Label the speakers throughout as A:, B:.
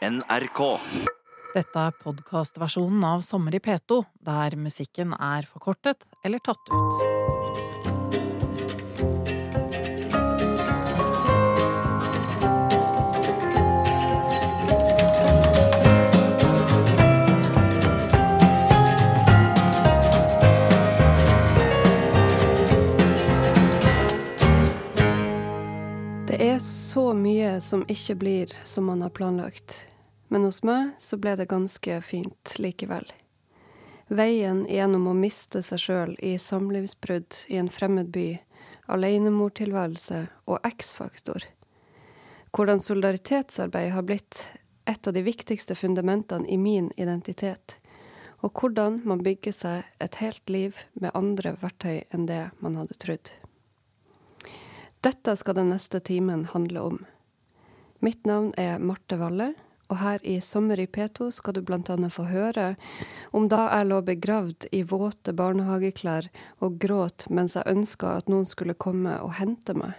A: NRK.
B: Dette er podkastversjonen av Sommer i P2, der musikken er forkortet eller tatt ut.
C: Det er så mye som ikke blir som man har planlagt. Men hos meg så ble det ganske fint likevel. Veien gjennom å miste seg sjøl i samlivsbrudd i en fremmed by, alenemortilværelse og X-faktor. Hvordan solidaritetsarbeid har blitt et av de viktigste fundamentene i min identitet. Og hvordan man bygger seg et helt liv med andre verktøy enn det man hadde trodd. Dette skal den neste timen handle om. Mitt navn er Marte Valle, og her i Sommer i P2 skal du annet få høre om da jeg lå begravd i våte barnehageklær og gråt mens jeg ønska at noen skulle komme og hente meg,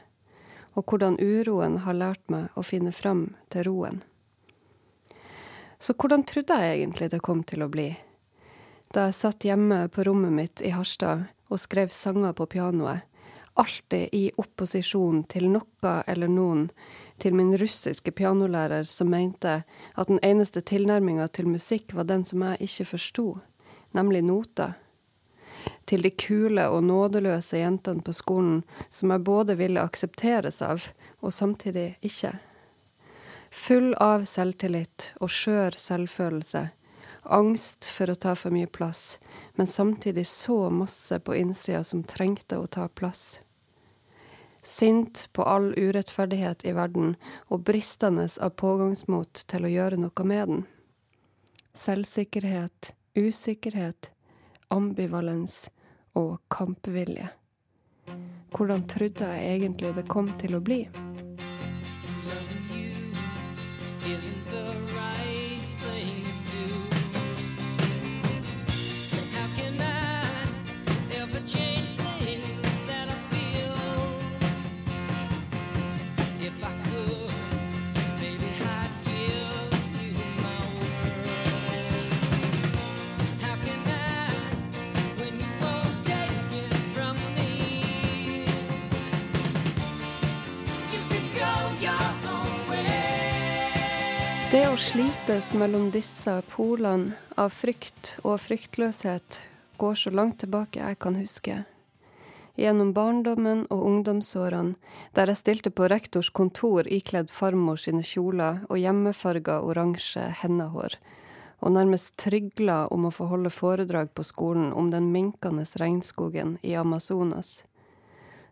C: og hvordan uroen har lært meg å finne fram til roen. Så hvordan trodde jeg egentlig det kom til å bli? Da jeg satt hjemme på rommet mitt i Harstad og skrev sanger på pianoet, alltid i opposisjon til noe eller noen, til min russiske pianolærer som mente at den eneste tilnærminga til musikk var den som jeg ikke forsto, nemlig noter. Til de kule og nådeløse jentene på skolen som jeg både ville aksepteres av, og samtidig ikke. Full av selvtillit og skjør selvfølelse, angst for å ta for mye plass, men samtidig så masse på innsida som trengte å ta plass. Sint på all urettferdighet i verden og bristende av pågangsmot til å gjøre noe med den. Selvsikkerhet, usikkerhet, ambivalens og kampvilje. Hvordan trodde jeg egentlig det kom til å bli? Slites mellom disse polene av frykt og fryktløshet går så langt tilbake jeg kan huske. Gjennom barndommen og ungdomsårene, der jeg stilte på rektors kontor ikledd farmor sine kjoler og hjemmefarga oransje hendehår, og nærmest trygla om å få holde foredrag på skolen om den minkende regnskogen i Amazonas.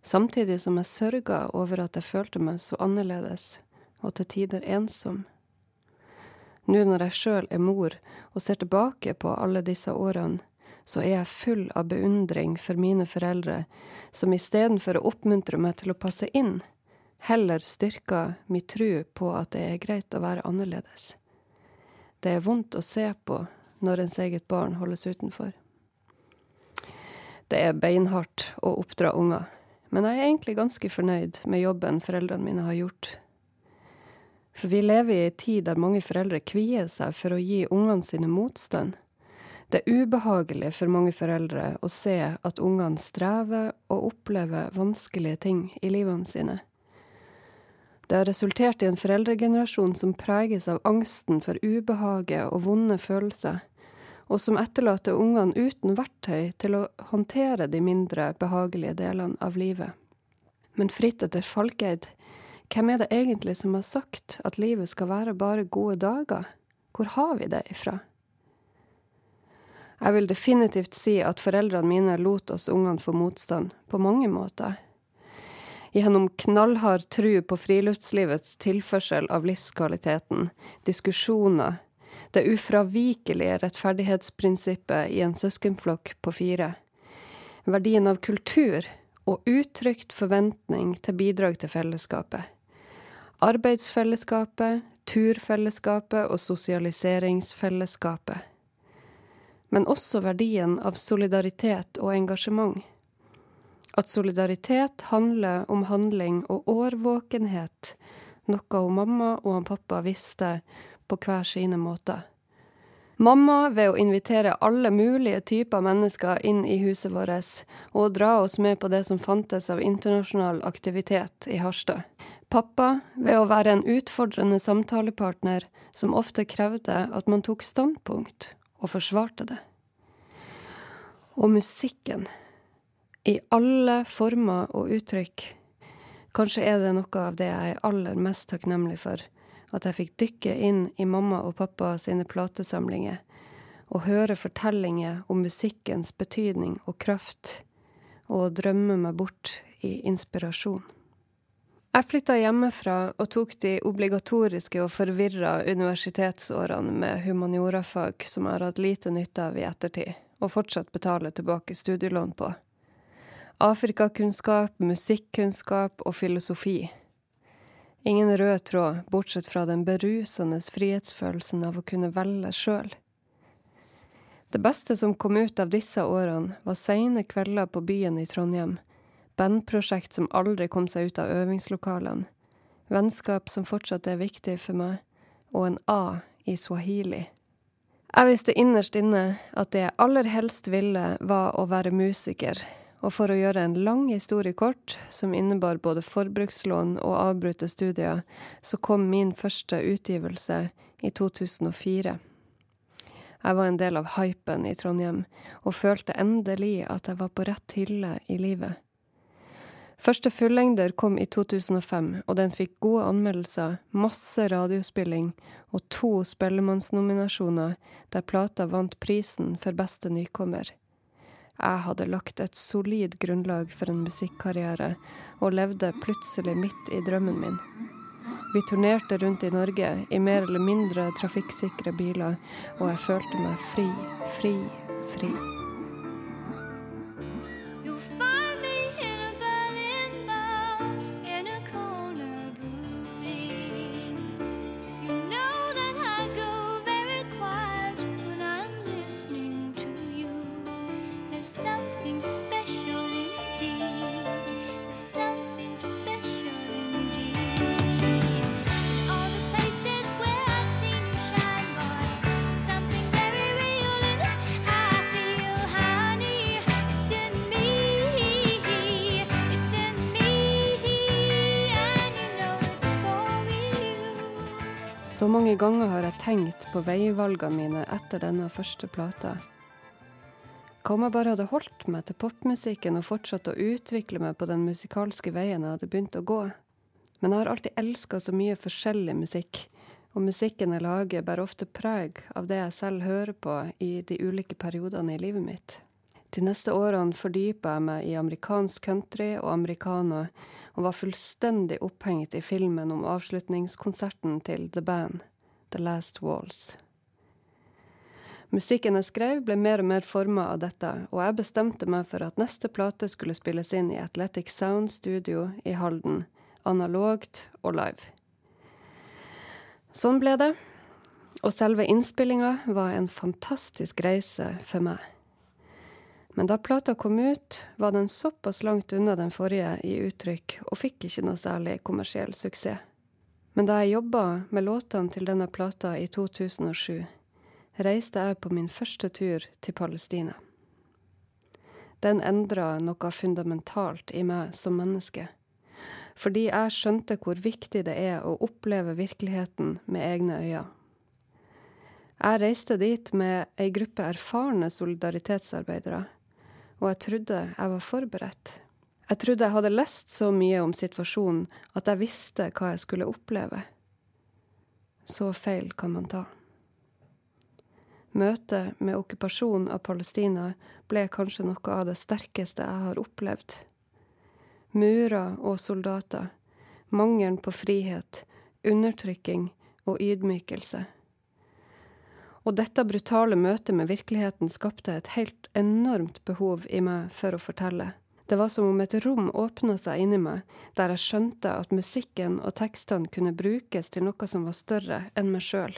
C: Samtidig som jeg sørga over at jeg følte meg så annerledes, og til tider ensom. Nå når jeg sjøl er mor og ser tilbake på alle disse årene, så er jeg full av beundring for mine foreldre, som istedenfor å oppmuntre meg til å passe inn, heller styrker min tru på at det er greit å være annerledes. Det er vondt å se på når ens eget barn holdes utenfor. Det er beinhardt å oppdra unger, men jeg er egentlig ganske fornøyd med jobben foreldrene mine har gjort. For vi lever i ei tid der mange foreldre kvier seg for å gi ungene sine motstand. Det er ubehagelig for mange foreldre å se at ungene strever og opplever vanskelige ting i livene sine. Det har resultert i en foreldregenerasjon som preges av angsten for ubehaget og vonde følelser, og som etterlater ungene uten verktøy til å håndtere de mindre behagelige delene av livet. Men fritt etter Falkeid, hvem er det egentlig som har sagt at livet skal være bare gode dager? Hvor har vi det ifra? Jeg vil definitivt si at foreldrene mine lot oss ungene få motstand, på mange måter. Gjennom knallhard tru på friluftslivets tilførsel av livskvaliteten, diskusjoner, det ufravikelige rettferdighetsprinsippet i en søskenflokk på fire, verdien av kultur og uttrykt forventning til bidrag til fellesskapet. Arbeidsfellesskapet, turfellesskapet og sosialiseringsfellesskapet. Men også verdien av solidaritet og engasjement. At solidaritet handler om handling og årvåkenhet, noe hun mamma og han pappa visste på hver sine måter. Mamma ved å invitere alle mulige typer mennesker inn i huset vårt, og dra oss med på det som fantes av internasjonal aktivitet i Harstad. Pappa ved å være en utfordrende samtalepartner som ofte krevde at man tok standpunkt og forsvarte det. Og musikken, i alle former og uttrykk. Kanskje er det noe av det jeg er aller mest takknemlig for, at jeg fikk dykke inn i mamma og pappa sine platesamlinger og høre fortellinger om musikkens betydning og kraft, og drømme meg bort i inspirasjon. Jeg flytta hjemmefra og tok de obligatoriske og forvirra universitetsårene med humaniorafag som jeg har hatt lite nytte av i ettertid, og fortsatt betaler tilbake studielån på. Afrikakunnskap, musikkunnskap og filosofi. Ingen rød tråd, bortsett fra den berusende frihetsfølelsen av å kunne velge sjøl. Det beste som kom ut av disse årene, var seine kvelder på byen i Trondheim, bandprosjekt som aldri kom seg ut av øvingslokalene, vennskap som fortsatt er viktig for meg, og en A i swahili. Jeg visste innerst inne at det jeg aller helst ville, var å være musiker, og for å gjøre en lang historie kort, som innebar både forbrukslån og avbrutte studier, så kom min første utgivelse i 2004. Jeg var en del av hypen i Trondheim, og følte endelig at jeg var på rett hylle i livet. Første fullengder kom i 2005, og den fikk gode anmeldelser, masse radiospilling og to Spellemannsnominasjoner, der plata vant prisen for beste nykommer. Jeg hadde lagt et solid grunnlag for en musikkarriere, og levde plutselig midt i drømmen min. Vi turnerte rundt i Norge i mer eller mindre trafikksikre biler, og jeg følte meg fri, fri, fri. Ganger har jeg tenkt på veivalgene mine etter denne første plata. Hva om jeg bare hadde holdt meg til popmusikken og fortsatt å utvikle meg på den musikalske veien jeg hadde begynt å gå? Men jeg har alltid elska så mye forskjellig musikk, og musikken jeg lager, bærer ofte preg av det jeg selv hører på i de ulike periodene i livet mitt. De neste årene fordypa jeg meg i amerikansk country og americano, og var fullstendig opphengt i filmen om avslutningskonserten til The Band, The Last Walls. Musikken jeg skrev, ble mer og mer forma av dette, og jeg bestemte meg for at neste plate skulle spilles inn i Athletic Sound Studio i Halden, analogt og live. Sånn ble det, og selve innspillinga var en fantastisk reise for meg. Men da plata kom ut, var den såpass langt unna den forrige i uttrykk, og fikk ikke noe særlig kommersiell suksess. Men da jeg jobba med låtene til denne plata i 2007, reiste jeg på min første tur til Palestina. Den endra noe fundamentalt i meg som menneske. Fordi jeg skjønte hvor viktig det er å oppleve virkeligheten med egne øyne. Jeg reiste dit med ei gruppe erfarne solidaritetsarbeidere, og jeg trodde jeg var forberedt. Jeg trodde jeg hadde lest så mye om situasjonen at jeg visste hva jeg skulle oppleve. Så feil kan man ta. Møtet med okkupasjon av Palestina ble kanskje noe av det sterkeste jeg har opplevd. Murer og soldater, mangelen på frihet, undertrykking og ydmykelse. Og dette brutale møtet med virkeligheten skapte et helt enormt behov i meg for å fortelle. Det var som om et rom åpna seg inni meg, der jeg skjønte at musikken og tekstene kunne brukes til noe som var større enn meg sjøl.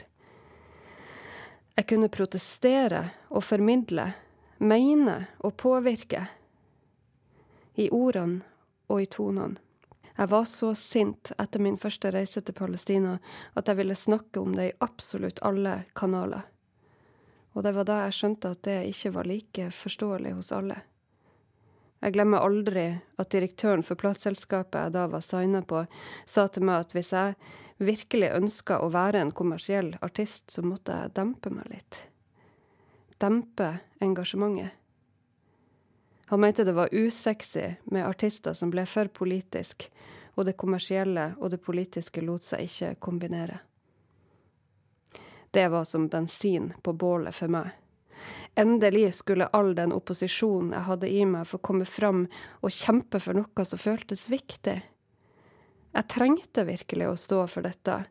C: Jeg kunne protestere og formidle, mene og påvirke. I ordene og i tonene. Jeg var så sint etter min første reise til Palestina at jeg ville snakke om det i absolutt alle kanaler. Og det var da jeg skjønte at det ikke var like forståelig hos alle. Jeg glemmer aldri at direktøren for plateselskapet jeg da var signa på, sa til meg at hvis jeg virkelig ønska å være en kommersiell artist, så måtte jeg dempe meg litt. Dempe engasjementet. Han mente det var usexy med artister som ble for politisk, og det kommersielle og det politiske lot seg ikke kombinere. Det var som bensin på bålet for meg. Endelig skulle all den opposisjonen jeg hadde i meg, få komme fram og kjempe for noe som føltes viktig. Jeg trengte virkelig å stå for dette.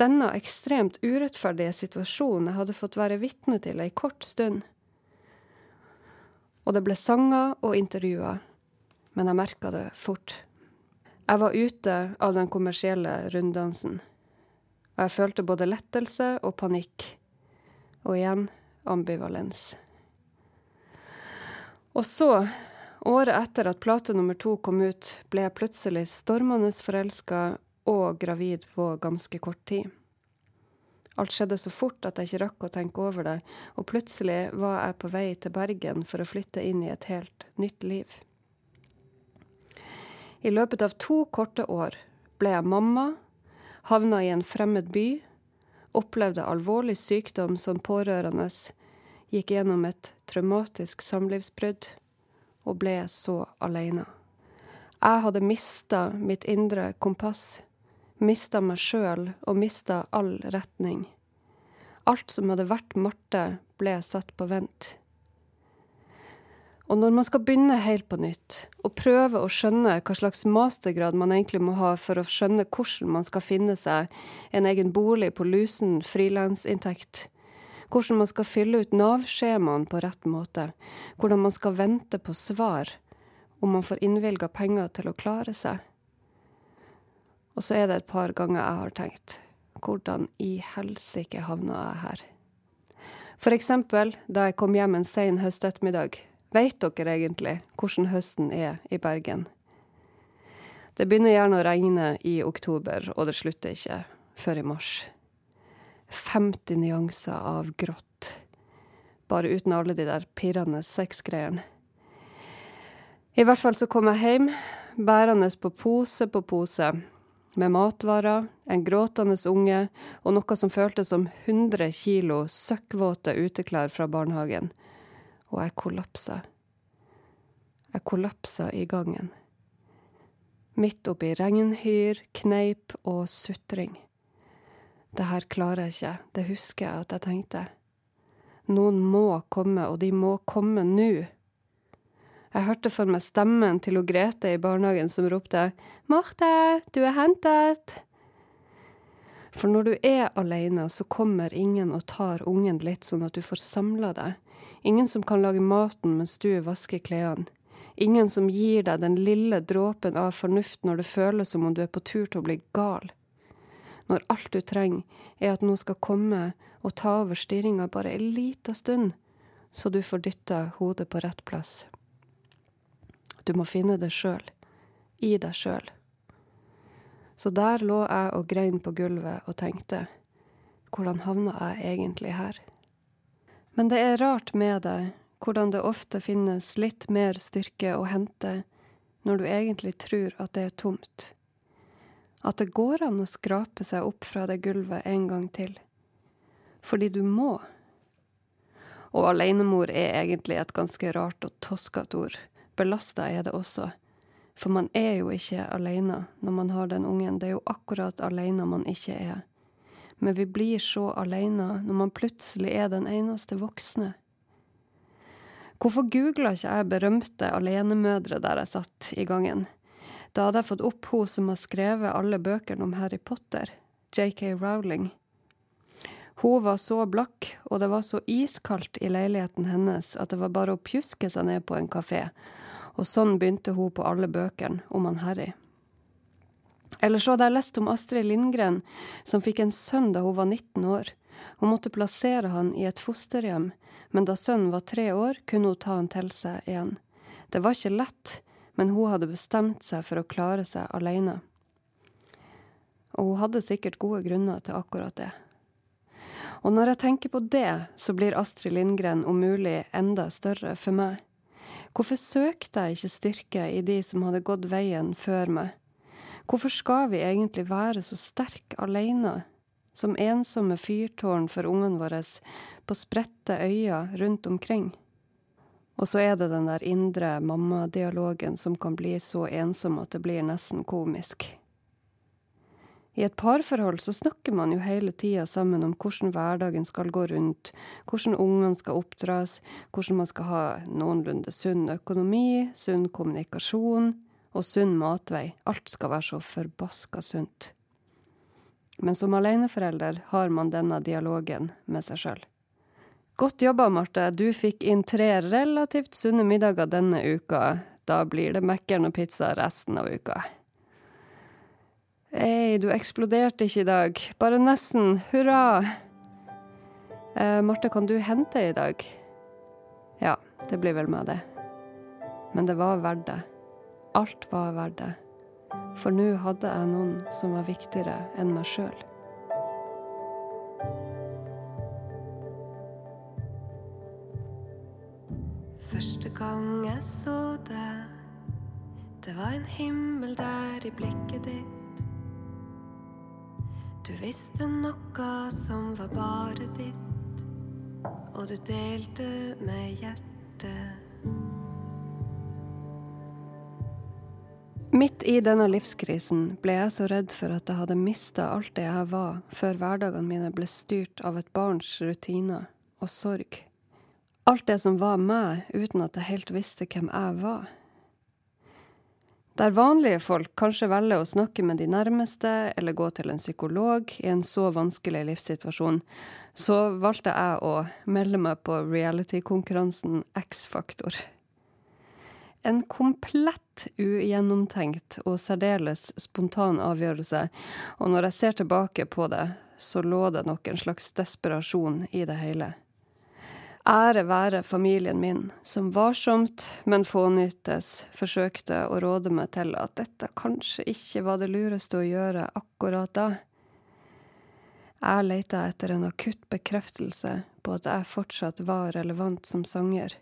C: Denne ekstremt urettferdige situasjonen jeg hadde fått være vitne til ei kort stund. Og det ble sanger og intervjuer, men jeg merka det fort. Jeg var ute av den kommersielle runddansen, og jeg følte både lettelse og panikk. Og igjen ambivalens. Og så, året etter at plate nummer to kom ut, ble jeg plutselig stormende forelska og gravid på ganske kort tid. Alt skjedde så fort at jeg ikke rakk å tenke over det, og plutselig var jeg på vei til Bergen for å flytte inn i et helt nytt liv. I løpet av to korte år ble jeg mamma, havna i en fremmed by, opplevde alvorlig sykdom som pårørende, gikk gjennom et traumatisk samlivsbrudd og ble så alene. Jeg hadde mista mitt indre kompass, mista meg sjøl og mista all retning. Alt som hadde vært Marte, ble satt på vent. Og når man skal begynne helt på nytt, og prøve å skjønne hva slags mastergrad man egentlig må ha for å skjønne hvordan man skal finne seg en egen bolig på lusen frilansinntekt, hvordan man skal fylle ut Nav-skjemaene på rett måte, hvordan man skal vente på svar om man får innvilga penger til å klare seg. Og så er det et par ganger jeg har tenkt hvordan i helsike havna jeg her? For eksempel da jeg kom hjem en sen høstettermiddag. Veit dere egentlig hvordan høsten er i Bergen? Det begynner gjerne å regne i oktober, og det slutter ikke før i mars. 50 nyanser av grått. Bare uten alle de der pirrende sexgreiene. I hvert fall så kom jeg hjem, bærende på pose på pose, med matvarer, en gråtende unge og noe som føltes som 100 kilo søkkvåte uteklær fra barnehagen. Og jeg kollapsa. Jeg kollapsa i gangen. Midt oppi regnhyr, kneip og sutring. Det her klarer jeg ikke, det husker jeg at jeg tenkte. Noen må komme, og de må komme nå. Jeg hørte for meg stemmen til hun Grete i barnehagen som ropte Marte, du er hentet! For når du er alene, så kommer ingen og tar ungen litt sånn at du får samla deg. Ingen som kan lage maten mens du vasker klærne. Ingen som gir deg den lille dråpen av fornuft når det føles som om du er på tur til å bli gal. Når alt du trenger, er at noen skal komme og ta over styringa bare ei lita stund, så du får dytta hodet på rett plass. Du må finne det sjøl. I deg sjøl. Så der lå jeg og grein på gulvet og tenkte, hvordan havna jeg egentlig her? Men det er rart med det, hvordan det ofte finnes litt mer styrke å hente når du egentlig tror at det er tomt. At det går an å skrape seg opp fra det gulvet en gang til. Fordi du må. Og alenemor er egentlig et ganske rart og toskete ord belasta er det også. For man er jo ikke alene når man har den ungen, det er jo akkurat alene man ikke er. Men vi blir så alene når man plutselig er den eneste voksne. Hvorfor googla ikke jeg berømte alenemødre der jeg satt i gangen? Da hadde jeg fått opp hun som har skrevet alle bøkene om Harry Potter, JK Rowling. Hun var så blakk, og det var så iskaldt i leiligheten hennes at det var bare å pjuske seg ned på en kafé, og sånn begynte hun på alle bøkene om han Harry. Eller så hadde jeg lest om Astrid Lindgren, som fikk en sønn da hun var 19 år. Hun måtte plassere han i et fosterhjem, men da sønnen var tre år, kunne hun ta han til seg igjen. Det var ikke lett, men hun hadde bestemt seg for å klare seg alene. Og hun hadde sikkert gode grunner til akkurat det. Og når jeg tenker på det, så blir Astrid Lindgren om mulig enda større for meg. Hvorfor søkte jeg ikke styrke i de som hadde gått veien før meg? Hvorfor skal vi egentlig være så sterke alene, som ensomme fyrtårn for ungene våre på spredte øyer rundt omkring? Og så er det den der indre mammadialogen som kan bli så ensom at det blir nesten komisk. I et parforhold så snakker man jo hele tida sammen om hvordan hverdagen skal gå rundt, hvordan ungene skal oppdras, hvordan man skal ha noenlunde sunn økonomi, sunn kommunikasjon og sunn matvei. Alt skal være så forbaska sunt. Men som aleneforelder har man denne dialogen med seg sjøl. Godt jobba, Marte. Du fikk inn tre relativt sunne middager denne uka. Da blir det Mækkern og pizza resten av uka. Hei, du eksploderte ikke i dag. Bare nesten. Hurra! Eh, Marte, kan du hente i dag? Ja, det blir vel med det. Men det var verdt det. Alt var verdt det. For nå hadde jeg noen som var viktigere enn meg sjøl. Første gang jeg så deg, det var en himmel der i blikket ditt. Du visste noe som var bare ditt, og du delte med hjertet. Midt i denne livskrisen ble jeg så redd for at jeg hadde mista alt det jeg var, før hverdagene mine ble styrt av et barns rutiner og sorg. Alt det som var meg, uten at jeg helt visste hvem jeg var. Der vanlige folk kanskje velger å snakke med de nærmeste eller gå til en psykolog i en så vanskelig livssituasjon, så valgte jeg å melde meg på reality-konkurransen X-Faktor. En komplett ugjennomtenkt og særdeles spontan avgjørelse, og når jeg ser tilbake på det, så lå det nok en slags desperasjon i det hele. Ære være familien min, som varsomt, men fånyttes forsøkte å råde meg til at dette kanskje ikke var det lureste å gjøre akkurat da. Jeg leita etter en akutt bekreftelse på at jeg fortsatt var relevant som sanger.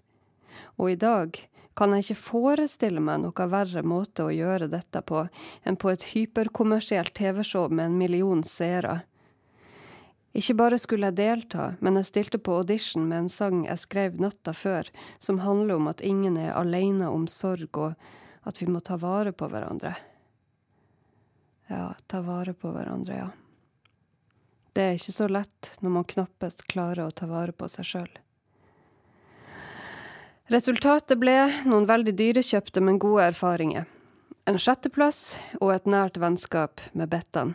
C: Og i dag kan jeg ikke forestille meg noe verre måte å gjøre dette på enn på et hyperkommersielt TV-show med en million seere. Ikke bare skulle jeg delta, men jeg stilte på audition med en sang jeg skrev natta før, som handler om at ingen er alene om sorg, og at vi må ta vare på hverandre. Ja, ta vare på hverandre, ja. Det er ikke så lett når man knappest klarer å ta vare på seg sjøl. Resultatet ble noen veldig dyrekjøpte, men gode erfaringer. En sjetteplass og et nært vennskap med Bettan.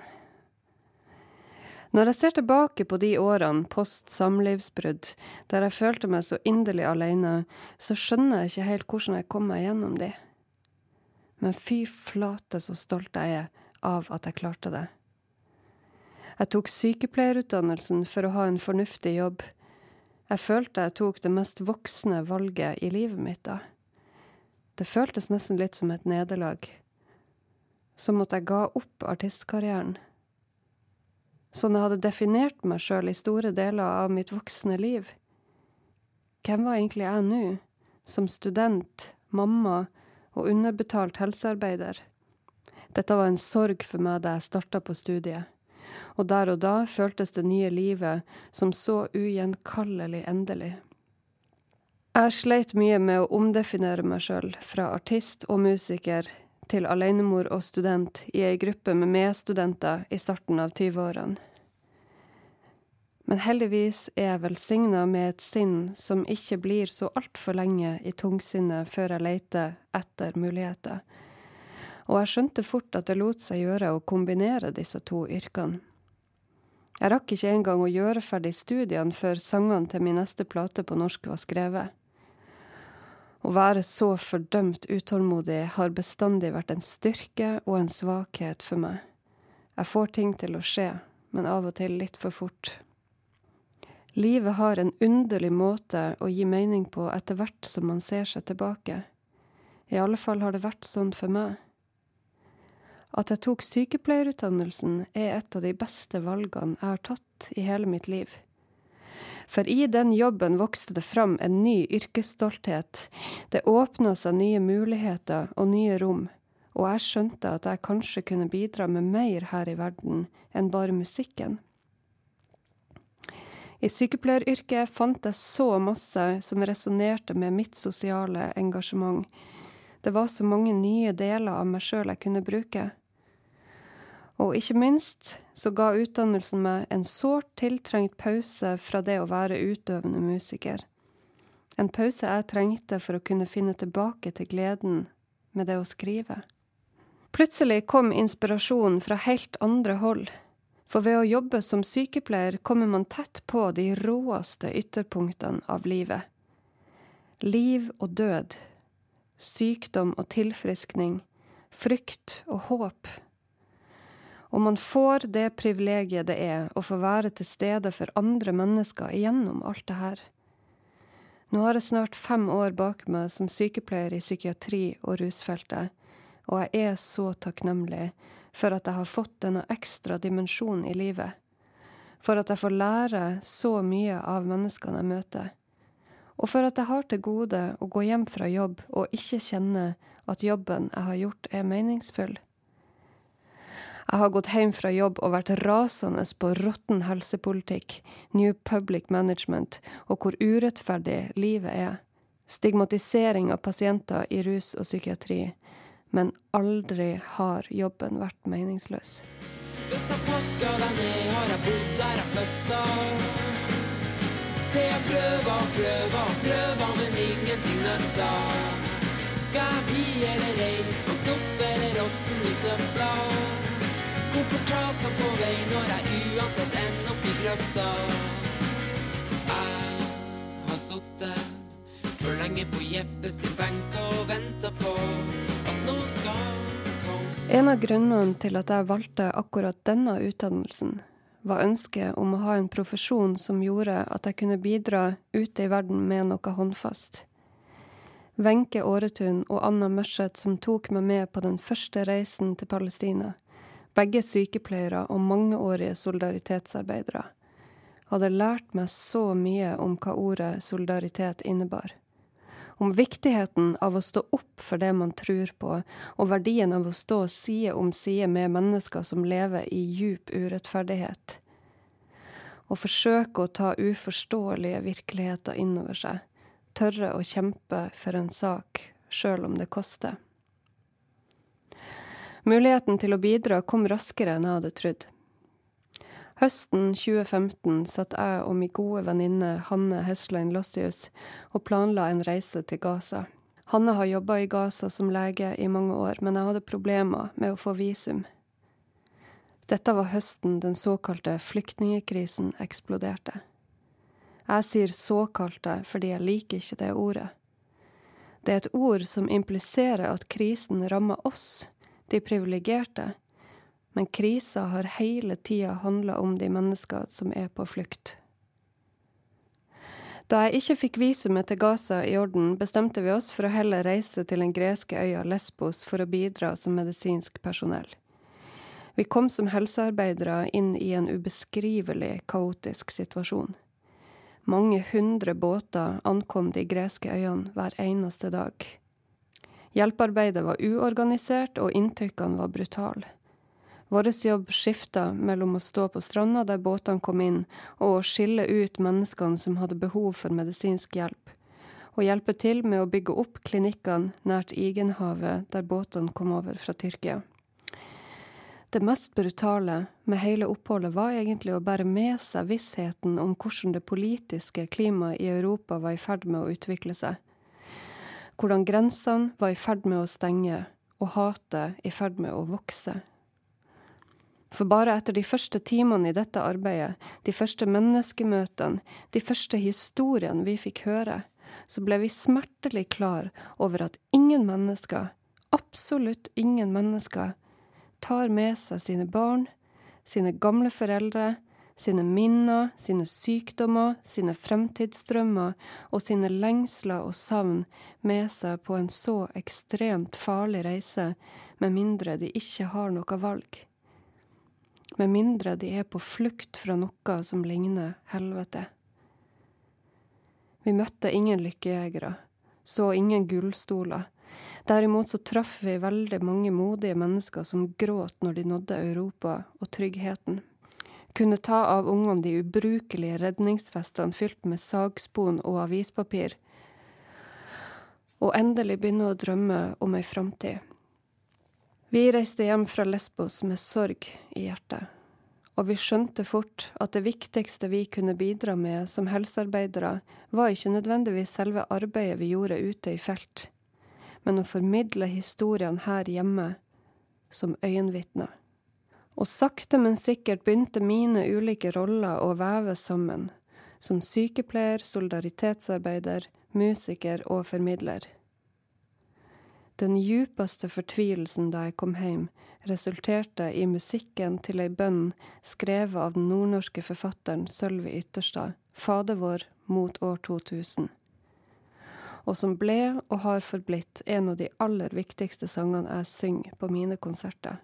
C: Når jeg ser tilbake på de årene post samlivsbrudd, der jeg følte meg så inderlig alene, så skjønner jeg ikke helt hvordan jeg kom meg gjennom de. Men fy flate så stolt jeg er av at jeg klarte det. Jeg tok sykepleierutdannelsen for å ha en fornuftig jobb. Jeg følte jeg tok det mest voksne valget i livet mitt da. Det føltes nesten litt som et nederlag. Som at jeg ga opp artistkarrieren. Sånn jeg hadde definert meg sjøl i store deler av mitt voksne liv. Hvem var egentlig jeg nå? Som student, mamma og underbetalt helsearbeider. Dette var en sorg for meg da jeg starta på studiet og der og da føltes det nye livet som så ugjenkallelig endelig. Jeg sleit mye med å omdefinere meg sjøl, fra artist og musiker til alenemor og student i ei gruppe med medstudenter i starten av 20-årene. Men heldigvis er jeg velsigna med et sinn som ikke blir så altfor lenge i tungsinnet før jeg leter etter muligheter. Og jeg skjønte fort at det lot seg gjøre å kombinere disse to yrkene. Jeg rakk ikke engang å gjøre ferdig studiene før sangene til min neste plate på norsk var skrevet. Å være så fordømt utålmodig har bestandig vært en styrke og en svakhet for meg. Jeg får ting til å skje, men av og til litt for fort. Livet har en underlig måte å gi mening på etter hvert som man ser seg tilbake. I alle fall har det vært sånn for meg. At jeg tok sykepleierutdannelsen er et av de beste valgene jeg har tatt i hele mitt liv. For i den jobben vokste det fram en ny yrkesstolthet. Det åpna seg nye muligheter og nye rom, og jeg skjønte at jeg kanskje kunne bidra med mer her i verden enn bare musikken. I sykepleieryrket fant jeg så masse som resonnerte med mitt sosiale engasjement. Det var så mange nye deler av meg sjøl jeg kunne bruke. Og ikke minst så ga utdannelsen meg en sårt tiltrengt pause fra det å være utøvende musiker. En pause jeg trengte for å kunne finne tilbake til gleden med det å skrive. Plutselig kom inspirasjonen fra helt andre hold. For ved å jobbe som sykepleier kommer man tett på de råeste ytterpunktene av livet. Liv og død, sykdom og tilfriskning, frykt og håp. Og man får det privilegiet det er å få være til stede for andre mennesker igjennom alt det her. Nå har jeg snart fem år bak meg som sykepleier i psykiatri og rusfeltet, og jeg er så takknemlig for at jeg har fått denne ekstra dimensjonen i livet. For at jeg får lære så mye av menneskene jeg møter. Og for at jeg har til gode å gå hjem fra jobb og ikke kjenne at jobben jeg har gjort, er meningsfull. Jeg har gått hjem fra jobb og vært rasende på råtten helsepolitikk, New Public Management og hvor urettferdig livet er. Stigmatisering av pasienter i rus og psykiatri. Men aldri har jobben vært meningsløs.
D: Hvis jeg pakker deg ned, har jeg bodd der jeg flytta. Til jeg prøver og prøver og prøver, men ingenting nøtta. Skal jeg bli eller reise, vokse opp eller råtne i søpla? Hvorfor ta seg på vei når jeg uansett ender opp i grøfta? Jeg har sittet for lenge på Jeppe sin benk og venta på at nå skal komme.
C: En av grunnene til at jeg valgte akkurat denne utdannelsen, var ønsket om å ha en profesjon som gjorde at jeg kunne bidra ute i verden med noe håndfast. Wenche Åretun og Anna Mørseth som tok meg med på den første reisen til Palestina, begge sykepleiere og mangeårige solidaritetsarbeidere, hadde lært meg så mye om hva ordet solidaritet innebar. Om viktigheten av å stå opp for det man tror på, og verdien av å stå side om side med mennesker som lever i djup urettferdighet. Å forsøke å ta uforståelige virkeligheter innover seg. Tørre å kjempe for en sak, sjøl om det koster. Muligheten til å bidra kom raskere enn jeg hadde trodd. Høsten 2015 satt jeg og min gode venninne Hanne Heslein Lossius og planla en reise til Gaza. Hanne har jobba i Gaza som lege i mange år, men jeg hadde problemer med å få visum. Dette var høsten den såkalte flyktningekrisen eksploderte. Jeg sier såkalte fordi jeg liker ikke det ordet. Det er et ord som impliserer at krisen rammer oss, de privilegerte, men krisa har hele tida handla om de mennesker som er på flukt. Da jeg ikke fikk visumet til Gaza i orden, bestemte vi oss for å heller reise til den greske øya Lesbos for å bidra som medisinsk personell. Vi kom som helsearbeidere inn i en ubeskrivelig kaotisk situasjon. Mange hundre båter ankom de greske øyene hver eneste dag. Hjelpearbeidet var uorganisert, og inntrykkene var brutale. Vår jobb skifta mellom å stå på stranda der båtene kom inn, og å skille ut menneskene som hadde behov for medisinsk hjelp, og hjelpe til med å bygge opp klinikkene nært Igenhavet der båtene kom over fra Tyrkia. Det mest brutale med hele oppholdet var egentlig å bære med seg vissheten om hvordan det politiske klimaet i Europa var i ferd med å utvikle seg. Hvordan grensene var i ferd med å stenge, og hatet i ferd med å vokse. For bare etter de første timene i dette arbeidet, de første menneskemøtene, de første historiene vi fikk høre, så ble vi smertelig klar over at ingen mennesker, absolutt ingen mennesker, tar med seg sine barn, sine gamle foreldre, sine minner, sine sykdommer, sine fremtidsdrømmer og sine lengsler og savn med seg på en så ekstremt farlig reise, med mindre de ikke har noe valg. Med mindre de er på flukt fra noe som ligner helvete. Vi møtte ingen lykkejegere, så ingen gullstoler. Derimot så traff vi veldig mange modige mennesker som gråt når de nådde Europa og tryggheten. Kunne ta av ungene de ubrukelige redningsvestene fylt med sagspon og avispapir, og endelig begynne å drømme om ei framtid. Vi reiste hjem fra Lesbos med sorg i hjertet, og vi skjønte fort at det viktigste vi kunne bidra med som helsearbeidere, var ikke nødvendigvis selve arbeidet vi gjorde ute i felt, men å formidle historiene her hjemme som øyenvitner. Og sakte, men sikkert begynte mine ulike roller å veves sammen, som sykepleier, solidaritetsarbeider, musiker og formidler. Den djupeste fortvilelsen da jeg kom hjem, resulterte i musikken til ei bønn skrevet av den nordnorske forfatteren Sølvi Ytterstad, Fader vår mot år 2000, og som ble og har forblitt en av de aller viktigste sangene jeg synger på mine konserter.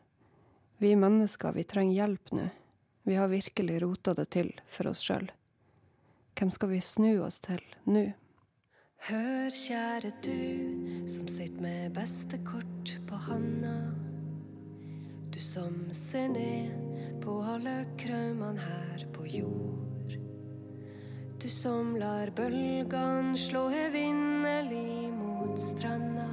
C: Vi mennesker, vi trenger hjelp nå. Vi har virkelig rota det til for oss sjøl. Hvem skal vi snu oss til nå? Hør, kjære du som sitter med beste kort på handa. Du som ser ned på alle kraumene her på jord. Du som lar bølgene slå evinnelig mot stranda.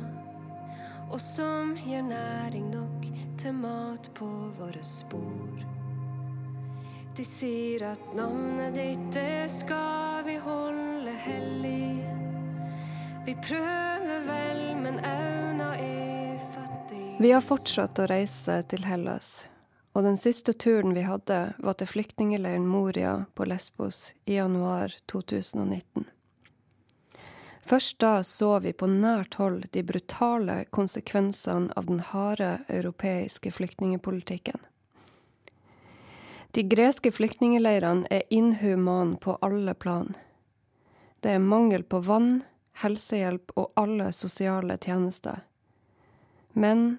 C: Og som gir næring nok til mat på våre spor. De sier at navnet ditt, det skal vi holde hellig. Vi prøver vel, men auna er fattig. Vi har fortsatt å reise til Hellas, og den siste turen vi hadde, var til flyktningleiren Moria på Lesbos i januar 2019. Først da så vi på nært hold de brutale konsekvensene av den harde europeiske flyktningepolitikken. De greske flyktningeleirene er inhumane på alle plan. Det er mangel på vann, helsehjelp og alle sosiale tjenester. Menn,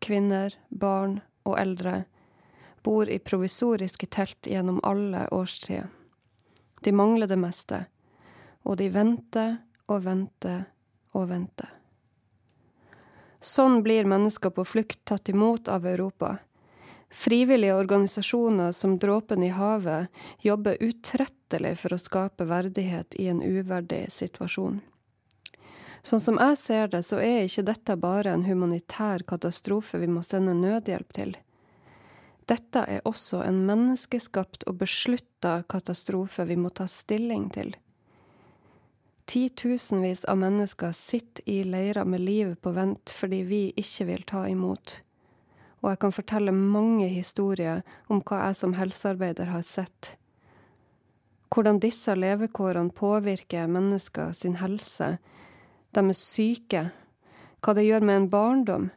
C: kvinner, barn og eldre bor i provisoriske telt gjennom alle årstider. De mangler det meste, og de venter og vente og vente. Sånn blir mennesker på flukt tatt imot av Europa. Frivillige organisasjoner som Dråpen i havet jobber utrettelig for å skape verdighet i en uverdig situasjon. Sånn som jeg ser det, så er ikke dette bare en humanitær katastrofe vi må sende nødhjelp til. Dette er også en menneskeskapt og beslutta katastrofe vi må ta stilling til. Titusenvis av mennesker sitter i leirer med livet på vent fordi vi ikke vil ta imot. Og jeg kan fortelle mange historier om hva jeg som helsearbeider har sett. Hvordan disse levekårene påvirker mennesker sin helse, deres syke, hva det gjør med en barndom,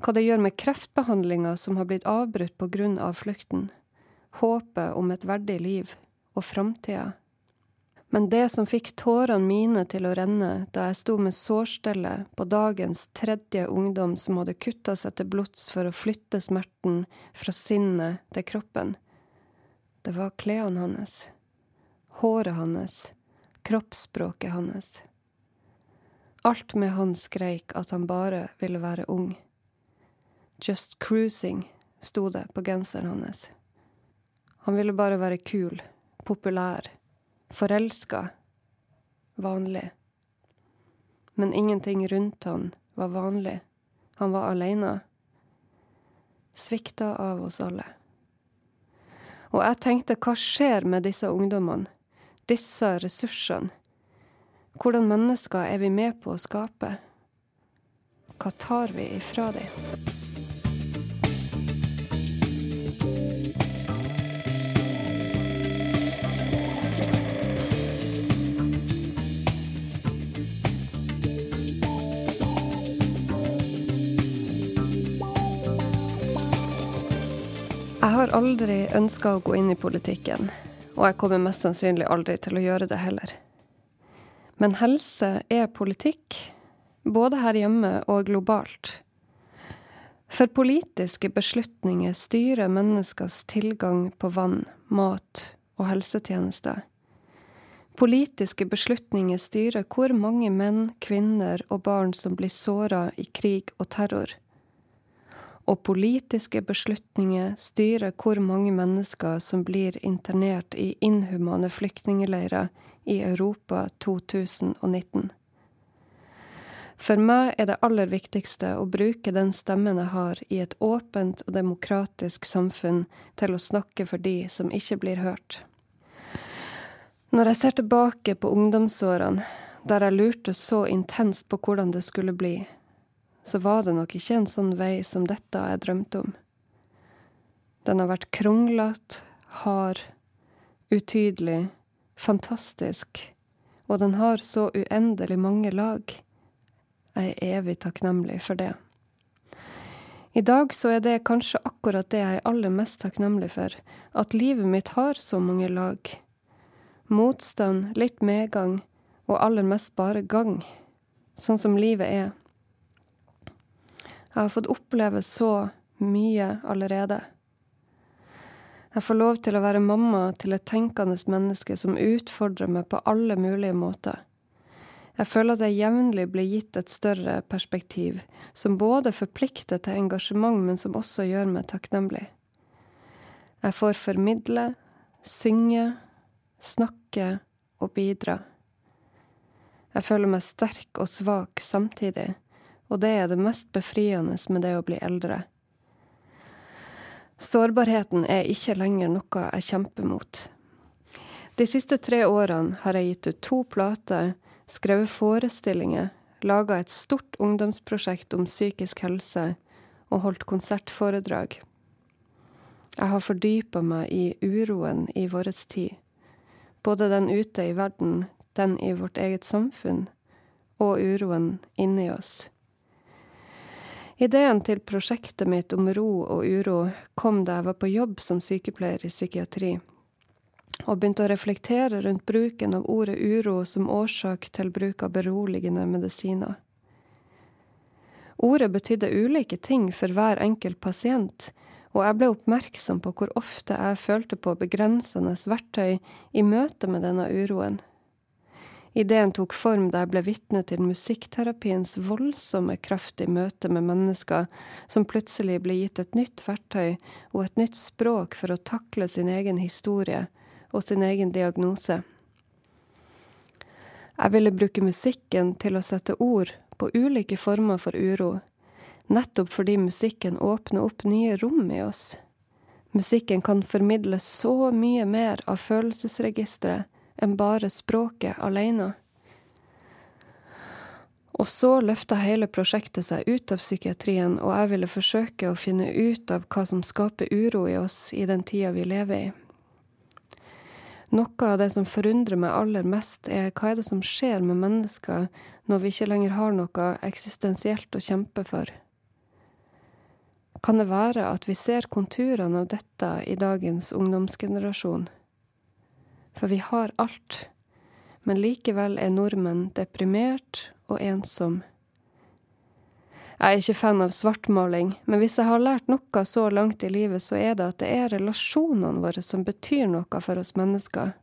C: hva det gjør med kreftbehandlinga som har blitt avbrutt grunn av flukten, håpet om et verdig liv og framtida. Men det som fikk tårene mine til å renne da jeg sto med sårstellet på dagens tredje ungdom som hadde kutta seg til blods for å flytte smerten fra sinnet til kroppen, det var klærne hans, håret hans, kroppsspråket hans. Alt med han skreik at han bare ville være ung. Just cruising, sto det på genseren hans. Han ville bare være kul, populær, forelska, vanlig. Men ingenting rundt han var vanlig. Han var aleine. Svikta av oss alle. Og jeg tenkte, hva skjer med disse ungdommene? Disse ressursene? Hvordan mennesker er vi med på å skape? Hva tar vi ifra dem? Jeg har aldri ønska å gå inn i politikken, og jeg kommer mest sannsynlig aldri til å gjøre det heller. Men helse er politikk, både her hjemme og globalt. For politiske beslutninger styrer menneskers tilgang på vann, mat og helsetjenester. Politiske beslutninger styrer hvor mange menn, kvinner og barn som blir såra i krig og terror. Og politiske beslutninger styrer hvor mange mennesker som blir internert i inhumane flyktningleirer i Europa 2019. For meg er det aller viktigste å bruke den stemmen jeg har i et åpent og demokratisk samfunn til å snakke for de som ikke blir hørt. Når jeg ser tilbake på ungdomsårene, der jeg lurte så intenst på hvordan det skulle bli, så var det nok ikke en sånn vei som dette jeg drømte om. Den har vært kronglete, hard, utydelig, fantastisk, og den har så uendelig mange lag. Jeg er evig takknemlig for det. I dag så er det kanskje akkurat det jeg er aller mest takknemlig for, at livet mitt har så mange lag. Motstand, litt medgang, og aller mest bare gang. Sånn som livet er. Jeg har fått oppleve så mye allerede. Jeg får lov til å være mamma til et tenkende menneske som utfordrer meg på alle mulige måter. Jeg føler at jeg jevnlig blir gitt et større perspektiv, som både forplikter til engasjement, men som også gjør meg takknemlig. Jeg får formidle, synge, snakke og bidra. Jeg føler meg sterk og svak samtidig, og det er det mest befriende med det å bli eldre. Sårbarheten er ikke lenger noe jeg kjemper mot. De siste tre årene har jeg gitt ut to plater, skrevet forestillinger, laga et stort ungdomsprosjekt om psykisk helse og holdt konsertforedrag. Jeg har fordypa meg i uroen i vår tid, både den ute i verden, den i vårt eget samfunn, og uroen inni oss. Ideen til prosjektet mitt om ro og uro kom da jeg var på jobb som sykepleier i psykiatri, og begynte å reflektere rundt bruken av ordet uro som årsak til bruk av beroligende medisiner. Ordet betydde ulike ting for hver enkelt pasient, og jeg ble oppmerksom på hvor ofte jeg følte på begrensende verktøy i møte med denne uroen. Ideen tok form da jeg ble vitne til musikkterapiens voldsomme kraft i møte med mennesker som plutselig ble gitt et nytt verktøy og et nytt språk for å takle sin egen historie og sin egen diagnose. Jeg ville bruke musikken til å sette ord på ulike former for uro, nettopp fordi musikken åpner opp nye rom i oss. Musikken kan formidle så mye mer av følelsesregisteret enn bare språket alene. Og så løfta hele prosjektet seg ut av psykiatrien, og jeg ville forsøke å finne ut av hva som skaper uro i oss i den tida vi lever i. Noe av det som forundrer meg aller mest, er hva er det som skjer med mennesker når vi ikke lenger har noe eksistensielt å kjempe for. Kan det være at vi ser konturene av dette i dagens ungdomsgenerasjon? For vi har alt, men likevel er nordmenn deprimert og ensom. Jeg er ikke fan av svartmaling, men hvis jeg har lært noe så langt i livet, så er det at det er relasjonene våre som betyr noe for oss mennesker.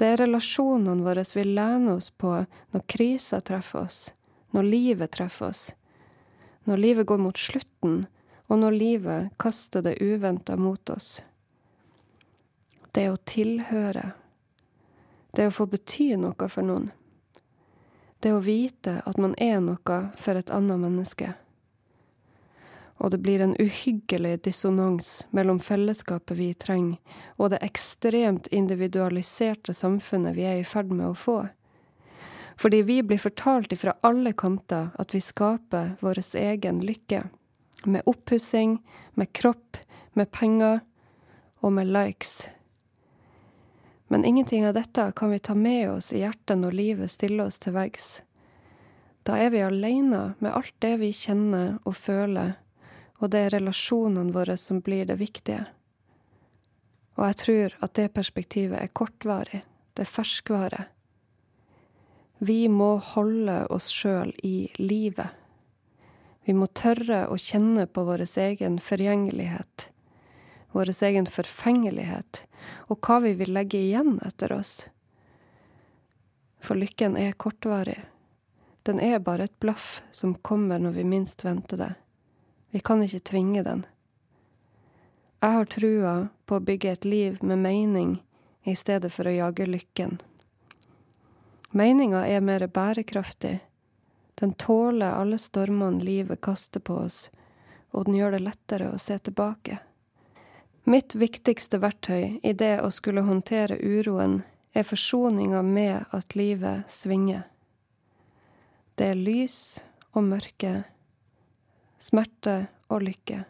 C: Det er relasjonene våre vi lener oss på når krisa treffer oss, når livet treffer oss, når livet går mot slutten, og når livet kaster det uventa mot oss. Det å tilhøre, det å få bety noe for noen. Det å vite at man er noe for et annet menneske. Og det blir en uhyggelig dissonans mellom fellesskapet vi trenger, og det ekstremt individualiserte samfunnet vi er i ferd med å få. Fordi vi blir fortalt ifra alle kanter at vi skaper vår egen lykke. Med oppussing, med kropp, med penger og med likes. Men ingenting av dette kan vi ta med oss i hjertet når livet stiller oss til veggs. Da er vi alene med alt det vi kjenner og føler, og det er relasjonene våre som blir det viktige. Og jeg tror at det perspektivet er kortvarig. Det er ferskvare. Vi må holde oss sjøl i livet. Vi må tørre å kjenne på vår egen forgjengelighet, vår egen forfengelighet, og hva vi vil legge igjen etter oss. For lykken er kortvarig. Den er bare et blaff som kommer når vi minst venter det. Vi kan ikke tvinge den. Jeg har trua på å bygge et liv med mening i stedet for å jage lykken. Meninga er mer bærekraftig. Den tåler alle stormene livet kaster på oss, og den gjør det lettere å se tilbake. Mitt viktigste verktøy i det å skulle håndtere uroen er forsoninga med at livet svinger. Det er lys og mørke, smerte og lykke,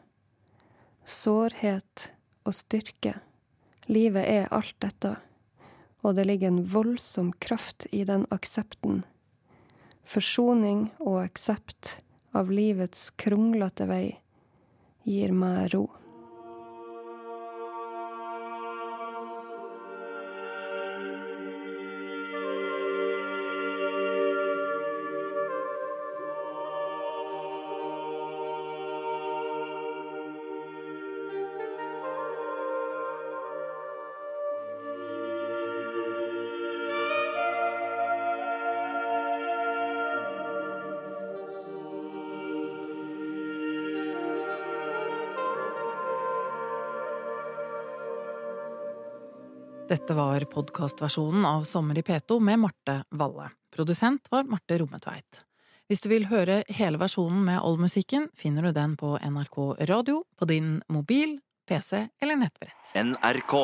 C: sårhet og styrke. Livet er alt dette, og det ligger en voldsom kraft i den aksepten. Forsoning og aksept av livets kronglete vei gir meg ro.
B: Dette var podkastversjonen av Sommer i P2 med Marte Valle. Produsent var Marte Rommetveit. Hvis du vil høre hele versjonen med all musikken, finner du den på NRK Radio, på din mobil, PC eller nettbrett.
E: NRK.